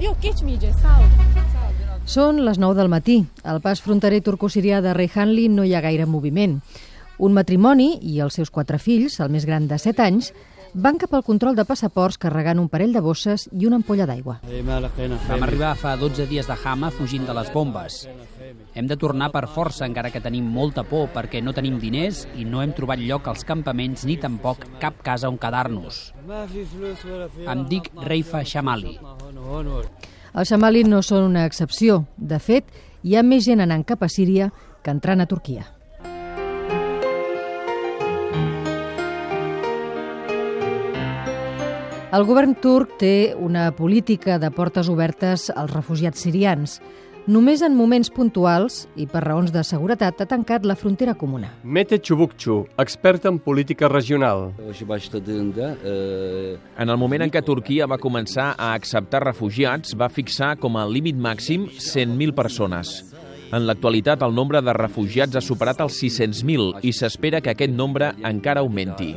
Yok geçmeyeceğiz sağ ol. Són les 9 del matí. Al pas fronterer turco-sirià de Reyhanli no hi ha gaire moviment. Un matrimoni i els seus quatre fills, el més gran de 7 anys, van cap al control de passaports carregant un parell de bosses i una ampolla d'aigua. Vam arribar fa 12 dies de Hama fugint de les bombes. Hem de tornar per força, encara que tenim molta por, perquè no tenim diners i no hem trobat lloc als campaments ni tampoc cap casa on quedar-nos. Em dic Reifa Shamali. Els Shamali no són una excepció. De fet, hi ha més gent anant cap a Síria que entrant a Turquia. El govern turc té una política de portes obertes als refugiats sirians. Només en moments puntuals i per raons de seguretat ha tancat la frontera comuna. Mete Çubukçu, expert en política regional. En el moment en què Turquia va començar a acceptar refugiats, va fixar com a límit màxim 100.000 persones. En l'actualitat, el nombre de refugiats ha superat els 600.000 i s'espera que aquest nombre encara augmenti.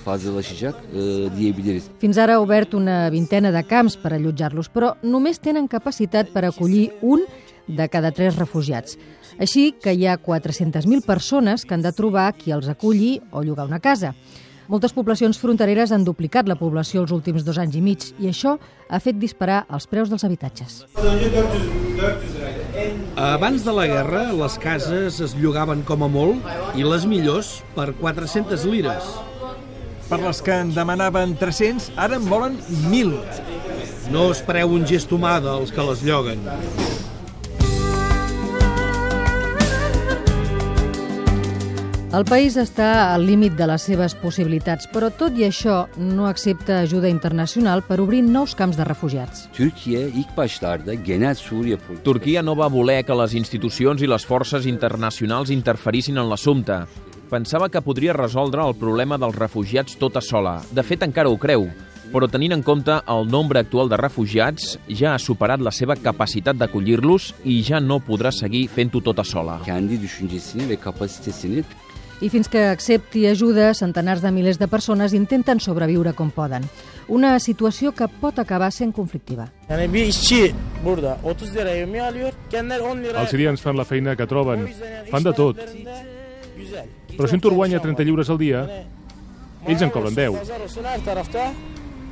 Fazlalaşacak e, diyebiliriz. Fins ara ha obert una vintena de camps per allotjar-los, però només tenen capacitat per acollir un de cada tres refugiats. Així que hi ha 400.000 persones que han de trobar qui els aculli o llogar una casa. Moltes poblacions frontereres han duplicat la població els últims dos anys i mig i això ha fet disparar els preus dels habitatges. Abans de la guerra, les cases es llogaven com a molt i les millors per 400 lires. Per les que en demanaven 300, ara en volen 1.000. No espereu un gest humà dels que les lloguen. El país està al límit de les seves possibilitats, però tot i això no accepta ajuda internacional per obrir nous camps de refugiats. Türkiye ilk başlarda genel Suriye politikası Turquia no va voler que les institucions i les forces internacionals interferissin en l'assumpte. Pensava que podria resoldre el problema dels refugiats tota sola. De fet, encara ho creu. Però tenint en compte el nombre actual de refugiats, ja ha superat la seva capacitat d'acollir-los i ja no podrà seguir fent-ho tota sola. kendi düşüncesini ve kapasitesini I fins que accepti ajuda, centenars de milers de persones intenten sobreviure com poden. Una situació que pot acabar sent conflictiva. Yani bir işçi burada 30 lira yemeği alıyor. Kendileri 10 lira. Els sirians fan la feina que troben, fan de tot. Però si un turc guanya 30 lliures al dia, ells en cobren 10. Pazar olsun her tarafta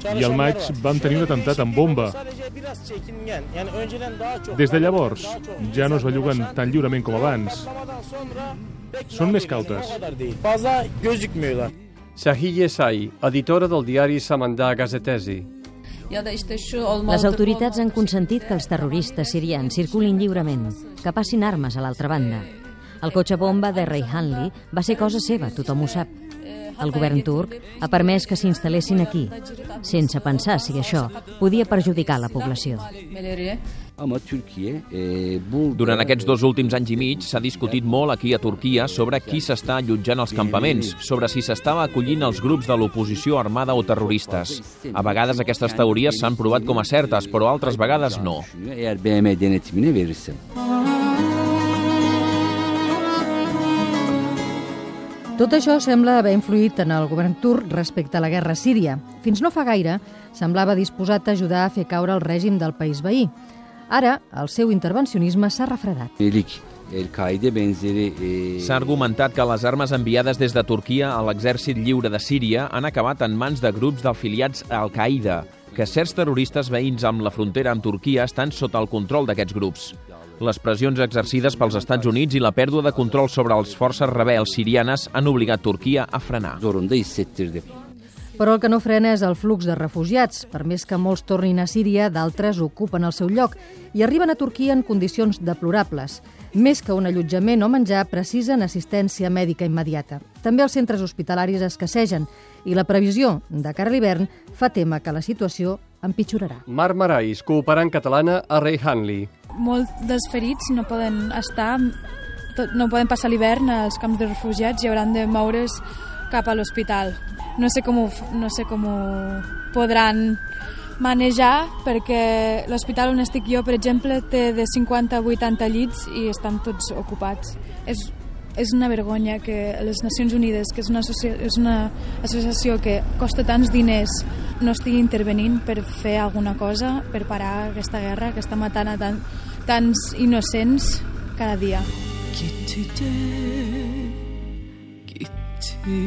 I al maig vam tenir un atemptat amb bomba. Des de llavors, ja no es belluguen tan lliurement com abans. Són més cautes. Sahiye Sai, editora del diari Samandà Gazetesi. Les autoritats han consentit que els terroristes sirians circulin lliurement, que passin armes a l'altra banda. El cotxe bomba de Reyhanli va ser cosa seva, tothom ho sap. El govern turc ha permès que s'instal·lessin aquí, sense pensar si això podia perjudicar la població. E, Durant aquests dos últims anys i mig s'ha discutit molt aquí a Turquia sobre qui s'està allotjant als campaments, sobre si s'estava acollint els grups de l'oposició armada o terroristes. A vegades aquestes teories s'han provat com a certes, però altres vegades no. Eğer BM denetimine verirse. Tot això sembla haver influït en el govern turc respecte a la guerra síria. Fins no fa gaire, semblava disposat a ajudar a fer caure el règim del país veí. Ara, el seu intervencionisme s'ha refredat. E, S'ha argumentat que les armes enviades des de Turquia a l'exèrcit lliure de Síria han acabat en mans de grups d'afiliats a Al-Qaeda, que certs terroristes veïns amb la frontera amb Turquia estan sota el control d'aquests grups. Les pressions exercides pels Estats Units i la pèrdua de control sobre les forces rebels sirianes han obligat Turquia a frenar. Però el que no frena és el flux de refugiats. Per més que molts tornin a Síria, d'altres ocupen el seu lloc i arriben a Turquia en condicions deplorables. Més que un allotjament o menjar, precisen assistència mèdica immediata. També els centres hospitalaris escassegen i la previsió de cara a l'hivern fa tema que la situació empitjorarà. Mar Marais, cooperant catalana a Reyhanli. Molts dels ferits no poden estar, no poden passar l'hivern als camps de refugiats i hauran de moure's cap a l'hospital. No sé com ho, no sé com ho podran manejar perquè l'hospital on estic jo, per exemple, té de 50 a 80 llits i estan tots ocupats. És és una vergonya que les Nacions Unides, que és una, és una associació que costa tants diners, no estigui intervenint per fer alguna cosa, per parar aquesta guerra que està matant a tan, tants innocents cada dia. Gitti de gitti